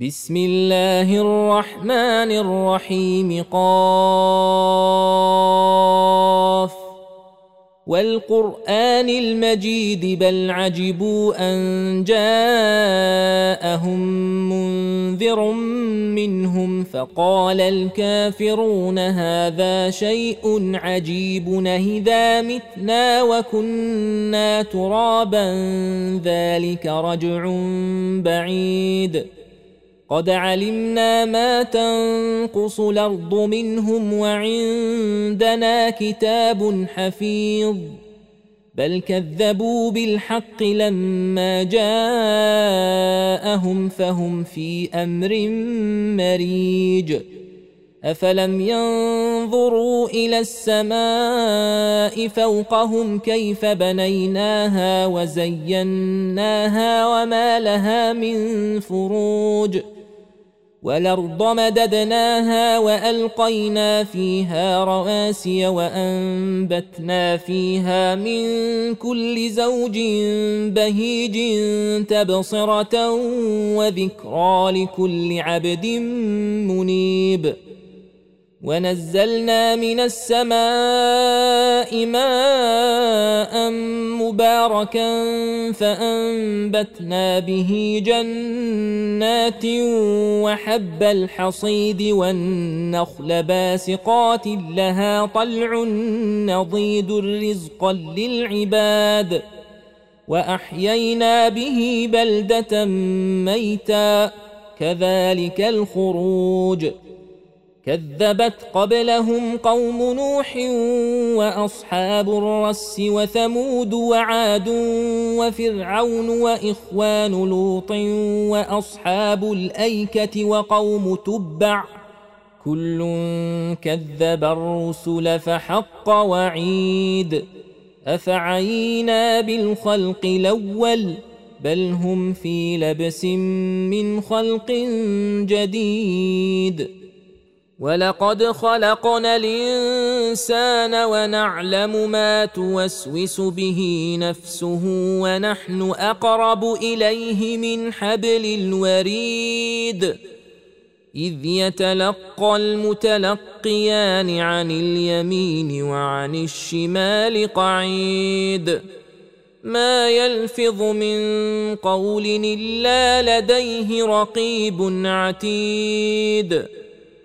بسم الله الرحمن الرحيم قاف. والقرآن المجيد بل عجبوا أن جاءهم منذر منهم فقال الكافرون هذا شيء عجيب نهذا متنا وكنا ترابا ذلك رجع بعيد. قد علمنا ما تنقص الأرض منهم وعندنا كتاب حفيظ بل كذبوا بالحق لما جاءهم فهم في أمر مريج افلم ينظروا إلى السماء فوقهم كيف بنيناها وزيناها وما لها من فروج والأرض مددناها وألقينا فيها رواسي وأنبتنا فيها من كل زوج بهيج تبصرة وذكرى لكل عبد منيب. ونزلنا من السماء ماء مباركا فأنبتنا به جنات وحب الحصيد والنخل باسقات لها طلع نضيد رزقا للعباد وأحيينا به بلدة ميتا كذلك الخروج كذبت قبلهم قوم نوح وأصحاب الرس وثمود وعاد وفرعون وإخوان لوط وأصحاب الأيكة وقوم تبع كل كذب الرسل فحق وعيد أفعينا بالخلق الأول بل هم في لبس من خلق جديد ولقد خلقنا الانسان ونعلم ما توسوس به نفسه ونحن اقرب اليه من حبل الوريد اذ يتلقى المتلقيان عن اليمين وعن الشمال قعيد ما يلفظ من قول الا لديه رقيب عتيد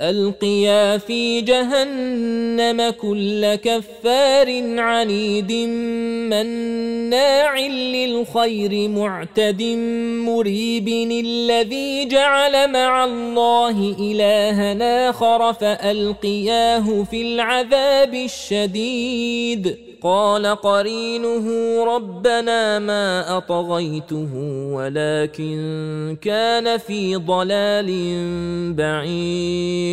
ألقيا في جهنم كل كفار عنيد مناع للخير معتد مريب الذي جعل مع الله الها آخر فألقياه في العذاب الشديد. قال قرينه ربنا ما أطغيته ولكن كان في ضلال بعيد.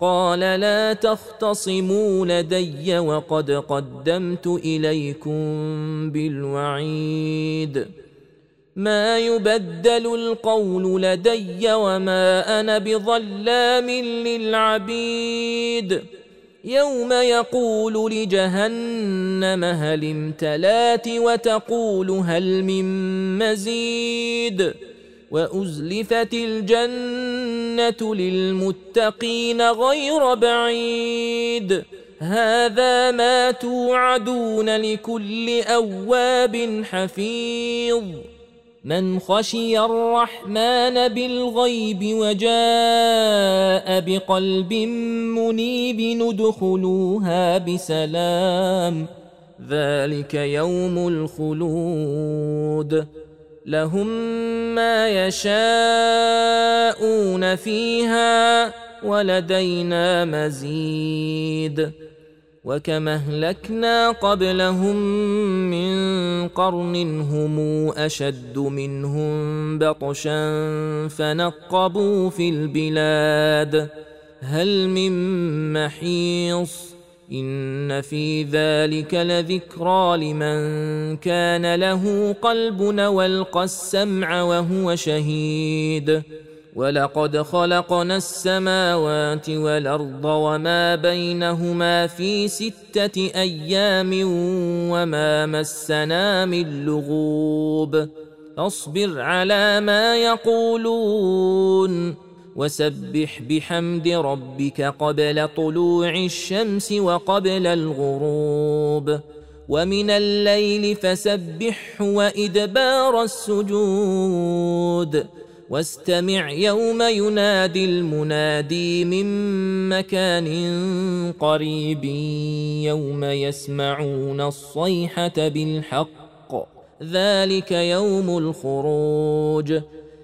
قال لا تختصموا لدي وقد قدمت إليكم بالوعيد. ما يبدل القول لدي وما أنا بظلام للعبيد. يوم يقول لجهنم هل امتلأت وتقول هل من مزيد. وأزلفت الجنة للمتقين غير بعيد. هذا ما توعدون لكل أواب حفيظ. من خشي الرحمن بالغيب وجاء بقلب منيب ندخلوها بسلام. ذلك يوم الخلود. لهم ما يشاءون فيها ولدينا مزيد. وكما أهلكنا قبلهم من قرن هم أشد منهم بطشا فنقبوا في البلاد. هل من محيص؟ ان في ذلك لذكرى لمن كان له قلب والقى السمع وهو شهيد ولقد خلقنا السماوات والارض وما بينهما في سته أيام وما مسنا من لغوب اصبر على ما يقولون وسبح بحمد ربك قبل طلوع الشمس وقبل الغروب ومن الليل فسبحه وإدبار السجود واستمع يوم ينادي المنادي من مكان قريب يوم يسمعون الصيحة بالحق ذلك يوم الخروج